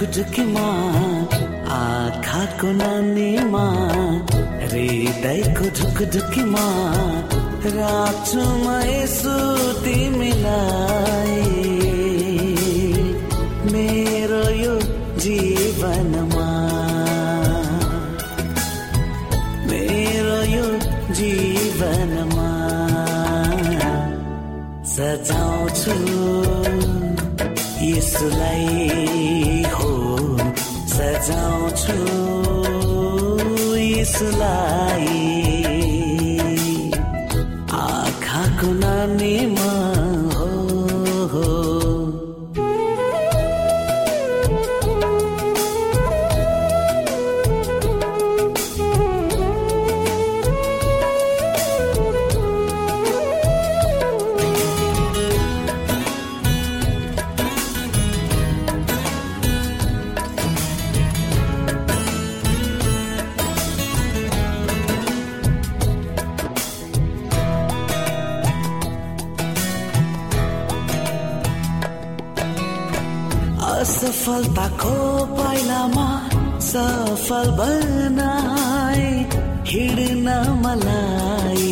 झुकझुकीमा आँखाको नानीमा हृदयको झुकझुकीमा रातमा यसो तिमीलाई यसलाई सफलताको पाइलामा सफल बनाए हिँड्न मलाई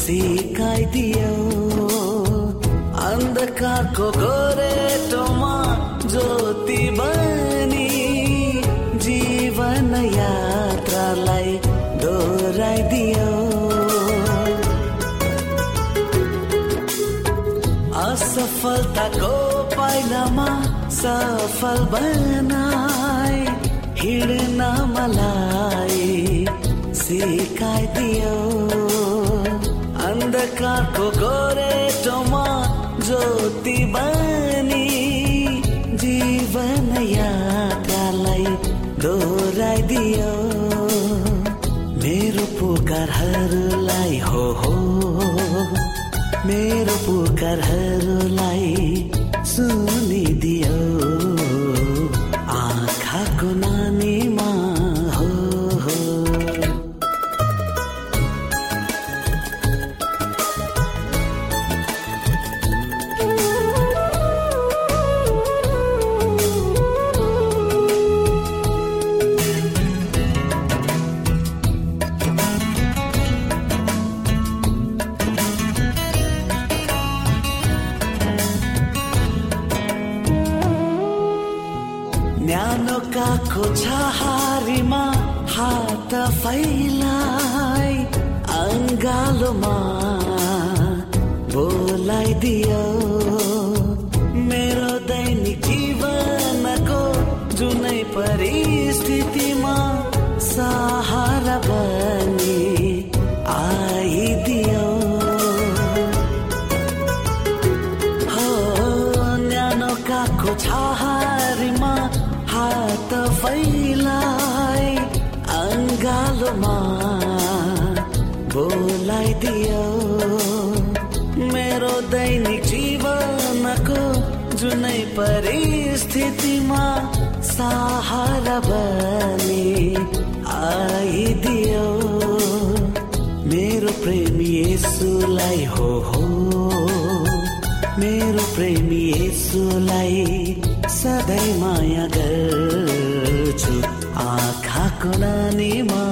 सिकाइदियो। अन्धकारको गोरेटोमा ज्योति बनी जीवन यात्रालाई दोहोऱ्याइदियो। असफलताको पाइलामा सफल बनाए हिँड्न मलाई सिकाइदियो अन्धकारको गोरेटोमा ज्योति बनी जीवन यात्रालाई दोहोऱ्याइदियो मेरो पुकारहरूलाई हो हो। मेरो पुकारहरूलाई सुनिदियो बोलाइदियो मेरो दैनिक जीवनको जुनै परिस्थितिमा सहारा बनी आइदियो। हो न्यानो काको छहारीमा हात फैलाई अङ्गालोमा बोलाइदियो। दैनिक जीवनको जुनै परिस्थितिमा सहारा बनी आइदियो। मेरो प्रेमी यसुलाई हो हो। मेरो प्रेमी यसुलाई सधैँ माया गर्छु। आँखाको नानीमा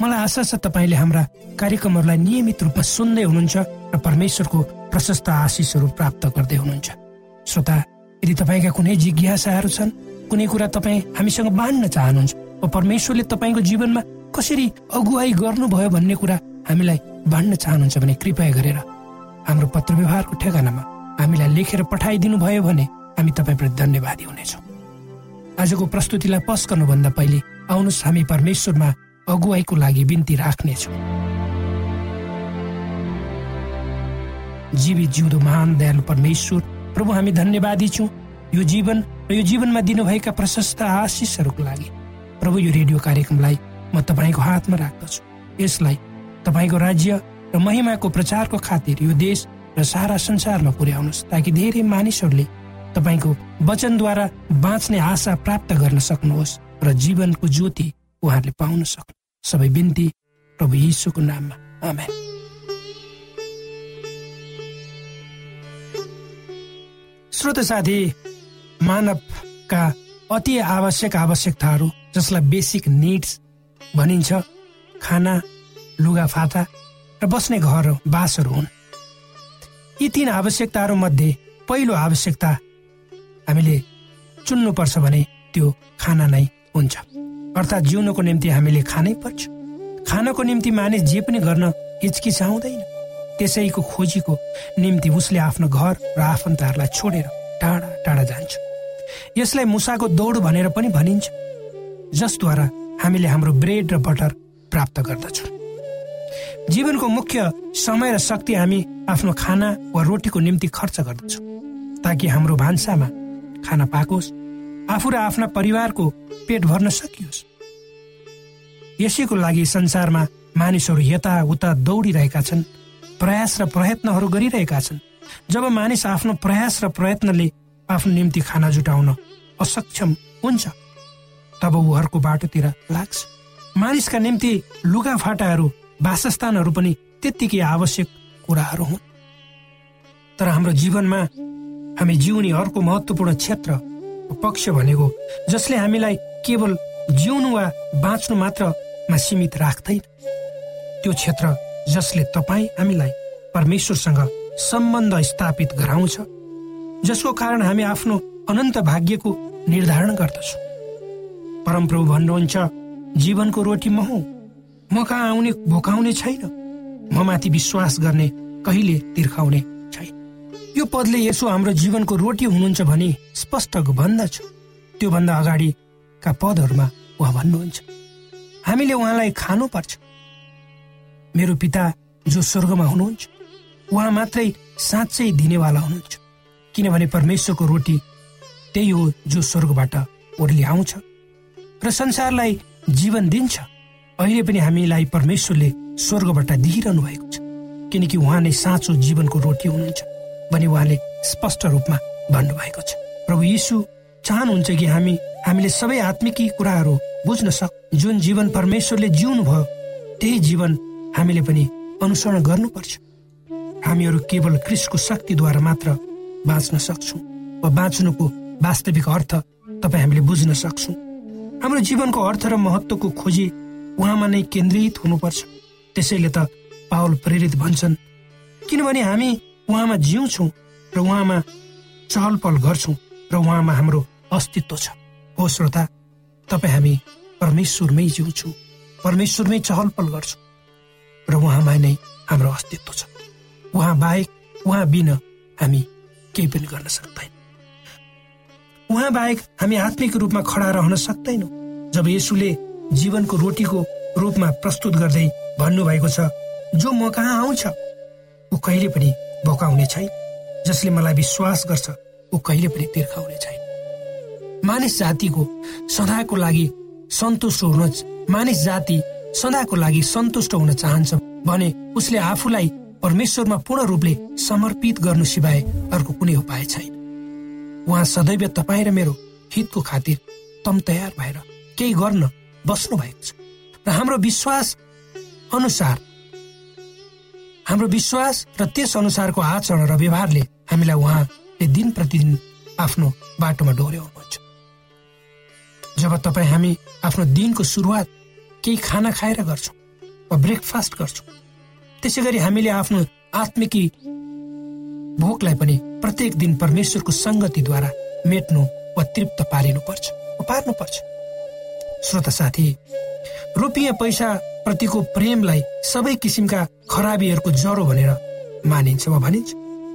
मलाई आशा छ तपाईँले हाम्रा कार्यक्रमहरूलाई नियमित रूपमा सुन्दै हुनुहुन्छ र परमेश्वरको प्रशस्त आशिषहरू प्राप्त गर्दै हुनुहुन्छ। श्रोता यदि तपाईँका कुनै जिज्ञासाहरू छन् कुनै कुरा तपाईँ हामीसँग बाँड्न चाहनुहुन्छ वा परमेश्वरले तपाईँको जीवनमा कसरी अगुवाई गर्नुभयो भन्ने कुरा हामीलाई बाँड्न चाहनुहुन्छ भने कृपया गरेर हाम्रो पत्र व्यवहारको ठेगानामा हामीलाई लेखेर पठाइदिनु भयो भने हामी तपाईँप्रति धन्यवादी हुनेछौँ। आजको प्रस्तुतिलाई पस गर्नुभन्दा पहिले आउनुहोस् हामी परमेश्वरमा अगुवाईको लागि बिन्ती राख्नेछौँ। जीवित जिउँदो महान दयालु परमेश्वर प्रभु हामी धन्यवादी छौँ। यो जीवन र यो जीवनमा दिनुभएका प्रशस्त आशिषहरूको लागि। प्रभु यो रेडियो कार्यक्रमलाई म तपाईँको हातमा राख्दछु। यसलाई तपाईँको राज्य र महिमाको प्रचारको खातिर यो देश र सारा संसारमा पुर्याउनुहोस् ताकि धेरै मानिसहरूले तपाईँको वचनद्वारा बाँच्ने आशा प्राप्त गर्न सक्नुहोस् र जीवनको ज्योति उहाँहरूले पाउन सक्नु। सबै बिन्ती प्रभु यीशुको नाममा। आमेन। श्रोत साथी मानवका अति आवश्यक आवश्यकताहरू जसलाई बेसिक निड्स भनिन्छ खाना लुगाफाटा र बस्ने घर बासहरू हुन्। यी तीन आवश्यकताहरू मध्ये पहिलो आवश्यकता हामीले चुन्नुपर्छ भने त्यो खाना नै हुन्छ। अर्थात् जिउनको निम्ति हामीले खानै पर्छ। खानको निम्ति मानिस जे पनि गर्न हिचकिचाउँदैन। त्यसैको खोजीको निम्ति उसले आफ्नो घर र आफन्तहरूलाई छोडेर टाढा टाढा जान्छ। यसलाई मुसाको दौड भनेर पनि भनिन्छ जसद्वारा हामीले हाम्रो ब्रेड र बटर प्राप्त गर्दछौँ। जीवनको मुख्य समय र शक्ति हामी आफ्नो खाना वा रोटीको निम्ति खर्च गर्दछौँ ताकि हाम्रो भान्सामा खाना पाकोस्। आफू र आफ्ना परिवारको पेट भर्न सकियोस्। यसैको लागि संसारमा मानिसहरू यताउता दौडिरहेका छन् प्रयास र प्रयत्नहरू गरिरहेका छन्। जब मानिस आफ्नो प्रयास र प्रयत्नले आफ्नो निम्ति खाना जुटाउन असक्षम हुन्छ तब ऊ अर्को बाटोतिर लाग्छ। मानिसका निम्ति लुगाफाटाहरू वासस्थानहरू पनि त्यत्तिकै आवश्यक कुराहरू हुन्। तर हाम्रो जीवनमा हामी जिउने अर्को महत्वपूर्ण क्षेत्र पक्ष भनेको जसले हामीलाई केवल जिउनु वा बाँच्नु मात्रमा सीमित राख्दैन। त्यो क्षेत्र जसले तपाईँ हामीलाई परमेश्वरसँग सम्बन्ध स्थापित गराउँछ जसको कारण हामी आफ्नो अनन्त भाग्यको निर्धारण गर्दछौँ। परमप्रभु भन्नुहुन्छ जीवनको रोटी म हुँ म कहाँ आउने भोकाउने छैन। म माथि विश्वास गर्ने कहिले तिर्खाउने यो पदले यसो हाम्रो जीवनको रोटी हुनुहुन्छ भने स्पष्ट भन्दछ। त्योभन्दा अगाडिका पदहरूमा उहाँ भन्नुहुन्छ। हामीले उहाँलाई खानुपर्छ। मेरो पिता जो स्वर्गमा हुनुहुन्छ उहाँ मात्रै साँच्चै दिनेवाला हुनुहुन्छ। किनभने परमेश्वरको रोटी त्यही हो जो स्वर्गबाट ओर्ली आउँछ र संसारलाई जीवन दिन्छ। अहिले पनि हामीलाई परमेश्वरले स्वर्गबाट दिइरहनु भएको छ। किनकि उहाँ नै साँचो जीवनको रोटी हुनुहुन्छ। भने उहाँले स्पष्ट रूपमा भन्नुभएको छ। प्रभु यीशु चाहनुहुन्छ कि हामी हामीले सबै आत्मिकी कुराहरू बुझ्न सक जुन जीवन परमेश्वरले जिउनु भयो त्यही जीवन हामीले पनि अनुसरण गर्नुपर्छ। हामीहरू केवल क्रिस्टको शक्तिद्वारा मात्र बाँच्न सक्छौँ वा बाँच्नुको वास्तविक अर्थ तपाईँ हामीले बुझ्न सक्छौँ। हाम्रो जीवनको अर्थ र महत्वको खोजी उहाँमा नै केन्द्रित हुनुपर्छ। त्यसैले त पावल प्रेरित भन्छन्। किनभने हामी उहाँमा जिउँछौँ र उहाँमा चहल पहल गर्छौँ र उहाँमा हाम्रो अस्तित्व छ। हो श्रोता तपाईँ हामी परमेश्वरमै जिउँछौँ परमेश्वरमै चहल पहल गर्छौँ र उहाँमा नै हाम्रो अस्तित्व छ। उहाँ बाहेक उहाँ बिना हामी केही पनि गर्न सक्दैन। उहाँ बाहेक हामी आत्मिक रूपमा खडा रहन सक्दैनौँ। जब यसुले जीवनको रोटीको रूपमा प्रस्तुत गर्दै भन्नुभएको छ जो म कहाँ आउँछ ऊ कहिले पनि भोकाउने छैन जसले मलाई विश्वास गर्छ ऊ कहिले पनि तिर्खाउने छैन। मानिस जातिको सदाको लागि सन्तुष्ट हुन मानिस जाति सदाको लागि सन्तुष्ट हुन चाहन्छ भने उसले आफूलाई परमेश्वरमा पूर्ण रूपले समर्पित गर्नु सिवाय अर्को कुनै उपाय छैन। उहाँ सदैव तपाईँ र मेरो हितको खातिर तम तयार भएर केही गर्न बस्नु भएको छ। र हाम्रो विश्वास अनुसार हाम्रो विश्वास र त्यस अनुसारको आचरण र व्यवहारले हामीलाई उहाँले दिन प्रतिदिन आफ्नो बाटोमा डोर्याउनुहुन्छ जब तपाईँ हामी आफ्नो दिनको सुरुवात केही खाना खाएर गर्छौँ वा ब्रेकफास्ट गर्छौँ त्यसै गरी हामीले आफ्नो आत्मिकी भोकलाई पनि प्रत्येक दिन परमेश्वरको सङ्गतिद्वारा मेट्नु वा तृप्त पारिनुपर्छ पार्नुपर्छ श्रोता साथी रुपियाँ पैसा प्रतिको प्रेमलाई सबै किसिमका खराबीहरूको जरो भनेर मानिन्छ वा भनिन्छ।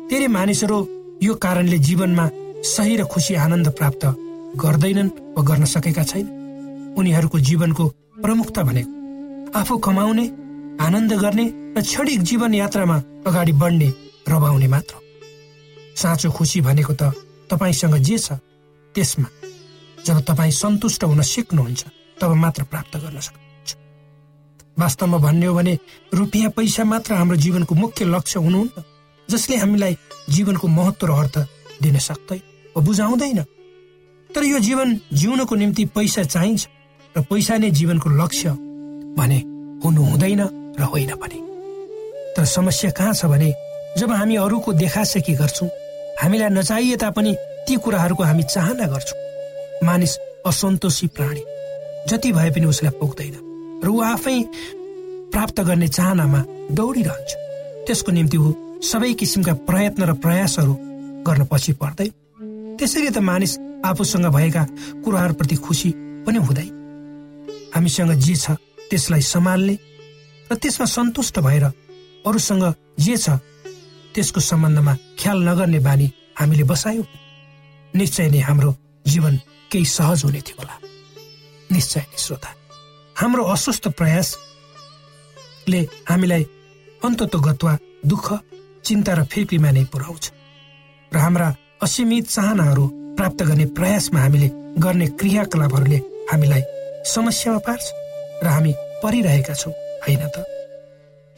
धेरै मानिसहरू यो कारणले जीवनमा सही र खुसी आनन्द प्राप्त गर्दैनन् वा गर्न सकेका छैन। उनीहरूको जीवनको प्रमुखता भनेको आफू कमाउने आनन्द गर्ने र क्षणिक जीवन यात्रामा अगाडि बढ्ने रमाउने मात्र साँचो खुसी भनेको त तपाईँसँग जे छ त्यसमा। जब तपाईँ सन्तुष्ट हुन सिक्नुहुन्छ तब मात्र प्राप्त गर्न सक्नुहुन्छ। वास्तवमा भन्ने हो भने रुपियाँ पैसा मात्र हाम्रो जीवनको मुख्य लक्ष्य हुनुहुन्न जसले हामीलाई जीवनको महत्व र अर्थ दिन सक्दै वा बुझाउँदैन। तर यो जीवन जिउनको निम्ति पैसा चाहिन्छ र पैसा नै जीवनको लक्ष्य भने हुनु हुँदैन र होइन पनि। तर समस्या कहाँ छ भने जब हामी अरूको देखासेकी गर्छौँ हामीलाई नचाहिए तापनि ती कुराहरूको हामी चाहना गर्छौँ। मानिस असन्तोषी प्राणी। जति भए पनि उसलाई पुग्दैन। र ऊ आफै प्राप्त गर्ने चाहनामा दौडिरहन्छ। त्यसको निम्ति ऊ सबै किसिमका प्रयत्न र प्रयासहरू गर्न पछि पर्दैन त्यसरी त मानिस आफूसँग भएका कुराहरूप्रति खुसी पनि हुँदैन हामीसँग जे छ त्यसलाई सम्हाल्ने र त्यसमा सन्तुष्ट भएर अरूसँग जे छ त्यसको सम्बन्धमा ख्याल नगर्ने बानी हामीले बसायौँ। निश्चय नै हाम्रो जीवन केही सहज हुने थियो होला। निश्चय नै श्रोता हाम्रो अस्वस्थ प्रयासले हामीलाई अन्तत गत्वा दुःख चिन्ता र फिर्कीमा नै पुर्याउँछ र हाम्रा असीमित चाहनाहरू प्राप्त गर्ने प्रयासमा हामीले गर्ने क्रियाकलापहरूले हामीलाई समस्यामा पार्छ र हामी परिरहेका छौँ होइन त?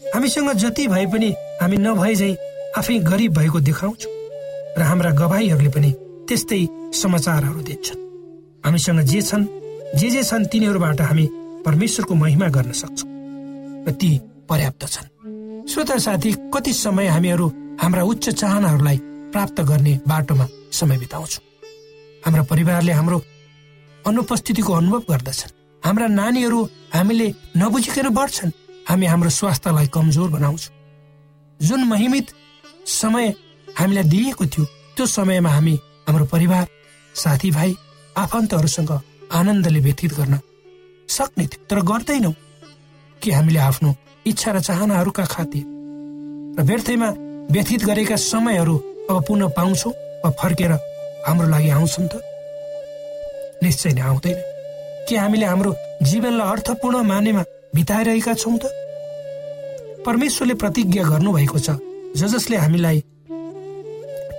हामीसँग जति भए पनि हामी नभए झै आफै गरिब भएको देखाउँछौँ र हाम्रा गवाईहरूले पनि त्यस्तै समाचारहरू दिन्छन्। हामीसँग जे छन् जे जे छन् तिनीहरूबाट हामी परमेश्वरको महिमा गर्न सक्छौँ र ती पर्याप्त छन्। श्रोता साथी कति समय हामीहरू हाम्रा उच्च चाहनाहरूलाई प्राप्त गर्ने बाटोमा समय बिताउँछौँ? हाम्रा परिवारले हाम्रो अनुपस्थितिको अनुभव गर्दछन्। हाम्रा नानीहरू हामीले नबुझिकन बढ्छन्। हामी हाम्रो स्वास्थ्यलाई कमजोर बनाउँछौँ। जुन महिमित समय हामीलाई दिएको थियो त्यो समयमा हामी हाम्रो परिवार साथीभाइ आफन्तहरूसँग आनन्दले व्यतीत गर्न सक्ने थियो। तर गर्दैनौँ कि हामीले आफ्नो इच्छा र चाहनाहरूका खातिर। र व्यर्थैमा व्यतीत गरेका समयहरू अब पुनः पाउँछौँ वा फर्केर हाम्रो लागि आउँछन् त? निश्चय नै आउँदैन। के हामीले हाम्रो जीवनलाई अर्थपूर्ण मानेमा बिताइरहेका छौँ त? परमेश्वरले प्रतिज्ञा गर्नुभएको छ ज जसले हामीलाई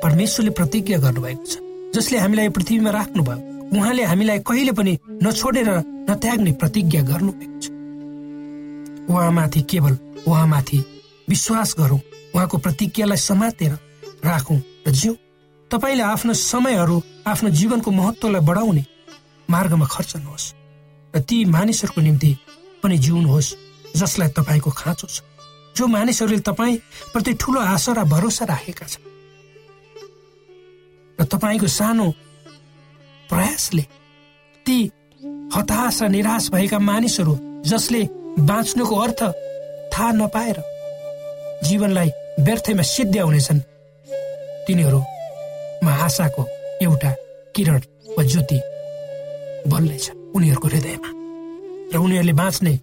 परमेश्वरले प्रतिज्ञा गर्नुभएको छ जसले हामीलाई पृथ्वीमा राख्नुभयो। उहाँले हामीलाई कहिले पनि नछोडेर नत्याग्ने प्रतिज्ञा गर्नुभएको छ। उहाँमाथि केवल उहाँमाथि विश्वास गरौँ उहाँको प्रतिज्ञालाई समातेर राखौँ र जिउ। तपाईँले आफ्नो समयहरू आफ्नो जीवनको महत्वलाई बढाउने मार्गमा खर्चनुहोस् र ती मानिसहरूको निम्ति पनि जिउनुहोस् जसलाई तपाईँको खाँचो छ। जो मानिसहरूले तपाईँ प्रति ठुलो आशा र भरोसा राखेका छन्। र तपाईँको सानो प्रयासले ती हताश र निराश भएका मानिसहरू जसले बाँच्नुको अर्थ थाहा नपाएर जीवनलाई व्यर्थैमा सिद्ध्याउनेछन् तिनीहरूमा आशाको एउटा किरण वा ज्योति बल्नेछ उनीहरूको हृदयमा र उनीहरूले बाँच्ने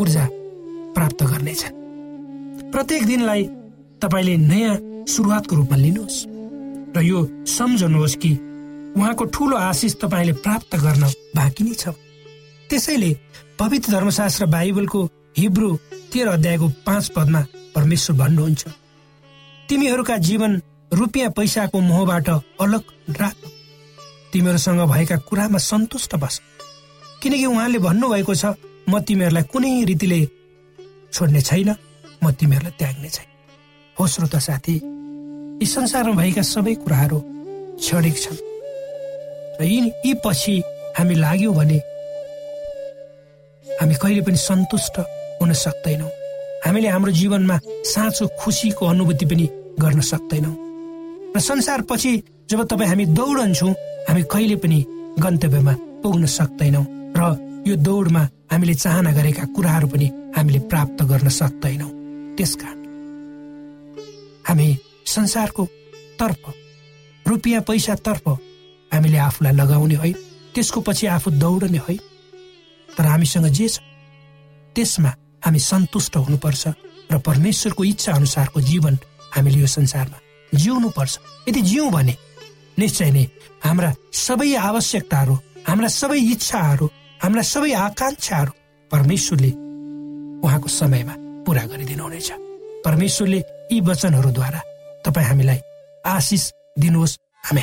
ऊर्जा प्राप्त गर्नेछन्। प्रत्येक दिनलाई तपाईँले नयाँ सुरुवातको रूपमा लिनुहोस् र यो सम्झनुहोस् कि उहाँको ठुलो आशिष तपाईँले प्राप्त गर्न बाँकी नै छ। त्यसैले पवित्र धर्मशास्त्र बाइबलको हिब्रू तेह्र अध्यायको पाँच पदमा परमेश्वर भन्नुहुन्छ। तिमीहरूका जीवन रुपियाँ पैसाको मोहबाट अलग राख। तिमीहरूसँग भएका कुरामा सन्तुष्ट बस। किनकि उहाँले भन्नुभएको छ म तिमीहरूलाई कुनै रीतिले छोड्ने छैन म तिमीहरूलाई त्याग्ने छैन। हो श्रोता साथी यी संसारमा भएका सबै कुराहरू क्षणिक छन्। र यी यी पछि हामी लाग्यौँ भने हामी कहिले पनि सन्तुष्ट हुन सक्दैनौँ। हामीले हाम्रो जीवनमा साँचो खुसीको अनुभूति पनि गर्न सक्दैनौँ। र संसार पछि जब तपाईँ हामी दौडन्छौँ हामी कहिले पनि गन्तव्यमा पुग्न सक्दैनौँ र यो दौडमा हामीले चाहना गरेका कुराहरू पनि हामीले प्राप्त गर्न सक्दैनौँ। त्यसकारण हामी संसारको तर्फ रुपियाँ पैसातर्फ हामीले आफूलाई लगाउने है त्यसको पछि आफू दौडने है। तर हामीसँग जे छ त्यसमा हामी सन्तुष्ट हुनुपर्छ र परमेश्वरको इच्छा अनुसारको जीवन हामीले यो संसारमा जिउनु पर्छ यदि जिउँ भने निश्चय नै हाम्रा सबै आवश्यकताहरू हाम्रा सबै इच्छाहरू हाम्रा सबै आकांक्षाहरू परमेश्वरले उहाँको समयमा पुरा गरिदिनुहुनेछ परमेश्वरले यी वचनहरूद्वारा तपाईँ हामीलाई आशिष दिनुहोस्। हामी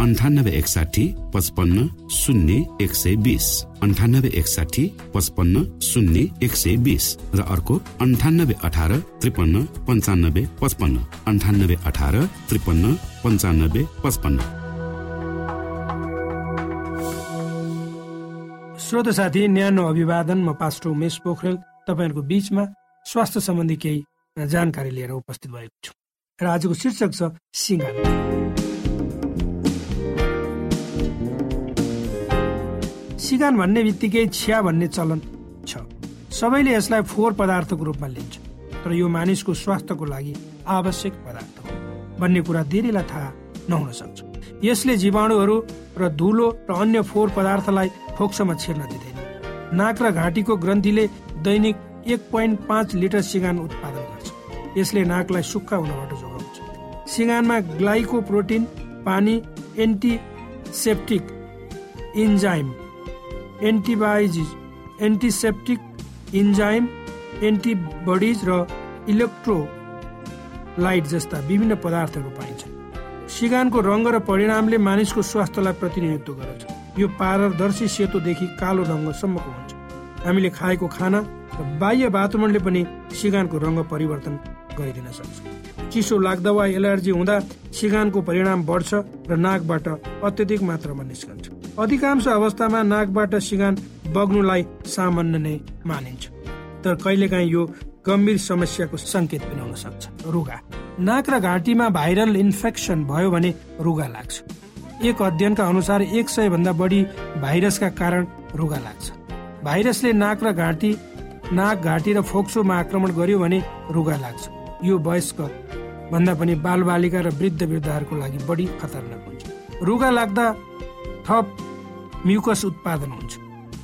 अन्ठानब्बे एकसाठी पचपन्न शून्य एक सय बिस अन्ठानब्बे एकसाठी पचपन्न शून्य एक सय बिस र अर्को अन्ठानब्बे अठार त्रिपन्न पन्चानब्बे पचपन्न. अन्ठानब्बे अठार त्रिपन्न पन्चानब्बे पचपन्न. श्रोत साथी न्यानो अभिवादन म पास्टर उमेश पोखरेल तपाईँहरूको बिचमा स्वास्थ्य सम्बन्धी केही जानकारी लिएर उपस्थित भएको छु। र आजको शीर्षक छ सिङ्गार सिगान भन्ने बित्तिकै छिया भन्ने चलन छ। सबैले यसलाई फोहोर पदार्थको रूपमा लिन्छ तर यो मानिसको स्वास्थ्यको लागि आवश्यक पदार्थ हो भन्ने कुरा धेरैलाई थाहा नहुन सक्छ। यसले जीवाणुहरू र धुलो र अन्य फोहोर पदार्थलाई फोक्सोमा छिर्न दिँदैन। नाक र घाँटीको ग्रन्थीले दैनिक एक पोइन्ट पाँच लिटर सिँगान उत्पादन गर्छ। यसले नाकलाई सुक्खा हुनबाट जोगाउँछ। सिँगानमा ग्लाइको प्रोटिन पानी antiseptic enzyme antibodies antiseptic enzyme antibodies र इलेक्ट्रोलाइट जस्ता विभिन्न पदार्थहरू पाइन्छ सिगानको रङ्ग र परिणामले मानिसको स्वास्थ्यलाई प्रतिनिधित्व गर्दछ। यो पारदर्शी सेतोदेखि कालो रङ्गसम्मको हुन्छ। हामीले खाएको खाना र बाह्य वातावरणले पनि सिगानको रङ्ग परिवर्तन गरिदिन सक्छ। चिसो लाग्दा वा एलर्जी हुँदा सिगानको परिणाम बढ्छ र नाकबाट अत्यधिक मात्रामा निस्कन्छ। अधिकांश अवस्थामा नाकबाट सिगान बग्नुलाई सामान्य नै मानिन्छ। तर कहिलेकाहीँ यो गम्भीर समस्याको संकेत पनि हुन सक्छ। रुगा। नाक र घाँटीमा भाइरल इन्फेक्सन भयो भने रुगा लाग्छ। एक अध्ययनका अनुसार एक सय भन्दा बढी भाइरसका कारण रुगा लाग्छ। भाइरसले नाक र घाँटी नाक घाँटी र फोक्सोमा आक्रमण गर्यो भने रुगा लाग्छ। यो वयस्क भन्दा पनि बालबालिका र वृद्ध वृद्धहरूको लागि बढी खतरनाक हुन्छ। रुगा लाग्दा थप म्युकस उत्पादन हुन्छ।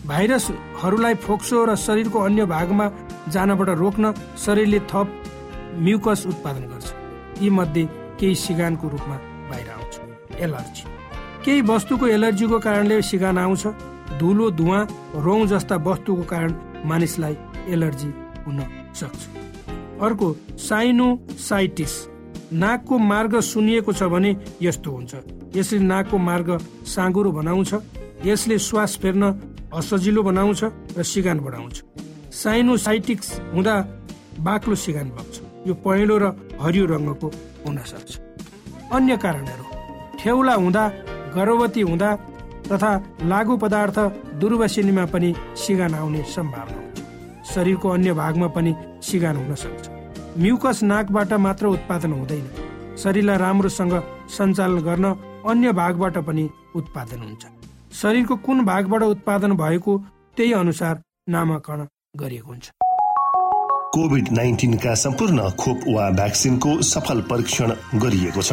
भाइरसहरूलाई फोक्सो र शरीरको अन्य भागमा जानबाट रोक्न शरीरले थप म्युकस उत्पादन गर्छ। यी मध्ये केही सिगानको रूपमा बाहिर आउँछ। एलर्जी। केही वस्तुको एलर्जीको कारणले सिगान आउँछ। धुलो धुवा रौँ जस्ता वस्तुको कारण मानिसलाई एलर्जी हुन सक्छ। अर्को साइनोसाइटिस। नाकको मार्ग सुनिएको छ भने यस्तो हुन्छ। यसले नाकको मार्ग साँगुरो बनाउँछ यसले श्वास फेर्न असजिलो बनाउँछ र सिगान बढाउँछ। साइनोसाइटिक्स हुँदा बाक्लो सिगान बग्छ। यो पहेँलो र हरियो रङ्गको हुन सक्छ। अन्य कारणहरू। ठेउला हुँदा गर्भवती हुँदा तथा लागु पदार्थ दुर्वसिनीमा पनि सिगान आउने सम्भावना शरीरको अन्य भागमा पनि सिगान हुन सक्छ। म्युकस नाकबाट मात्र उत्पादन हुँदैन। शरीरलाई राम्रोसँग सञ्चालन गर्न अन्य भागबाट पनि उत्पादन हुन्छ। शरीरको कुन भागबाट उत्पादन भएको त्यही अनुसार नामाकरण गरिएको हुन्छ। कोभिड नाइन्टिनका सम्पूर्ण खोप वा भ्याक्सिनको सफल परीक्षण गरिएको छ।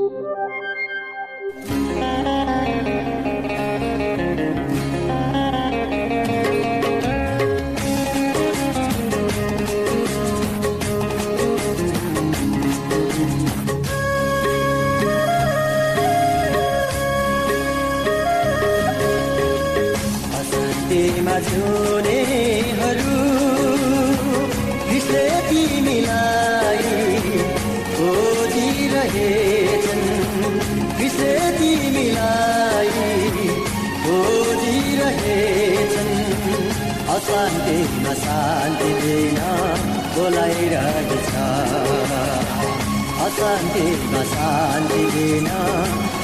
अशान्तिमा शान्ति दिन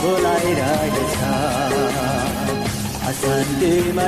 बोलाइरहेछ अशान्तिमा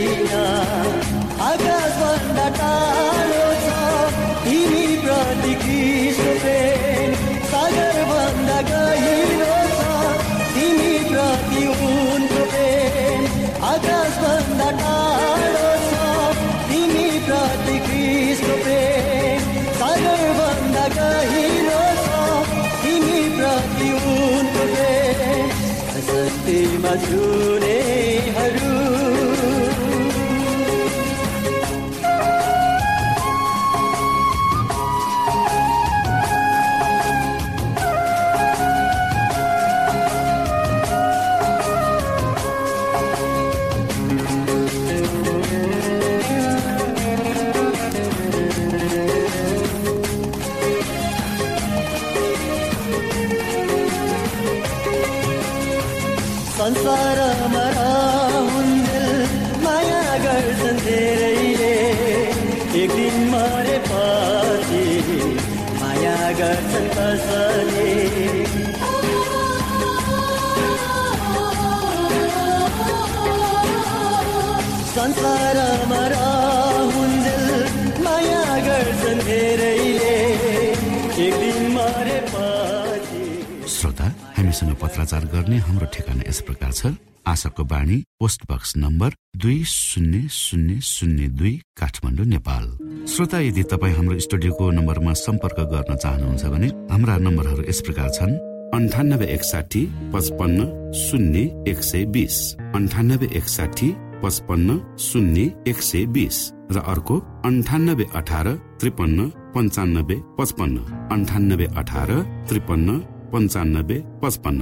पत्राचार गर्ने हाम्रो ठेगाना यस प्रकार छ। आशाको बाणी पोस्ट बक्स नम्बर दुई शून्य शून्य शून्य दुई काठमाडौँ नेपाल। श्रोता यदि तपाईँ हाम्रो स्टुडियोको नम्बरमा सम्पर्क गर्न चाहनुहुन्छ भने हाम्रा नम्बरहरू यस प्रकार छन्। अन्ठानब्बे एकसाठी पचपन्न शून्य एक सय बिस। अन्ठानब्बे एकसाठी पचपन्न शून्य एक सय बिस। र अर्को अन्ठानब्बे अठार त्रिपन्न पन्चानब्बे पचपन्न। अन्ठानब्बे अठार त्रिपन्न पन्चानब्बे पचपन्न।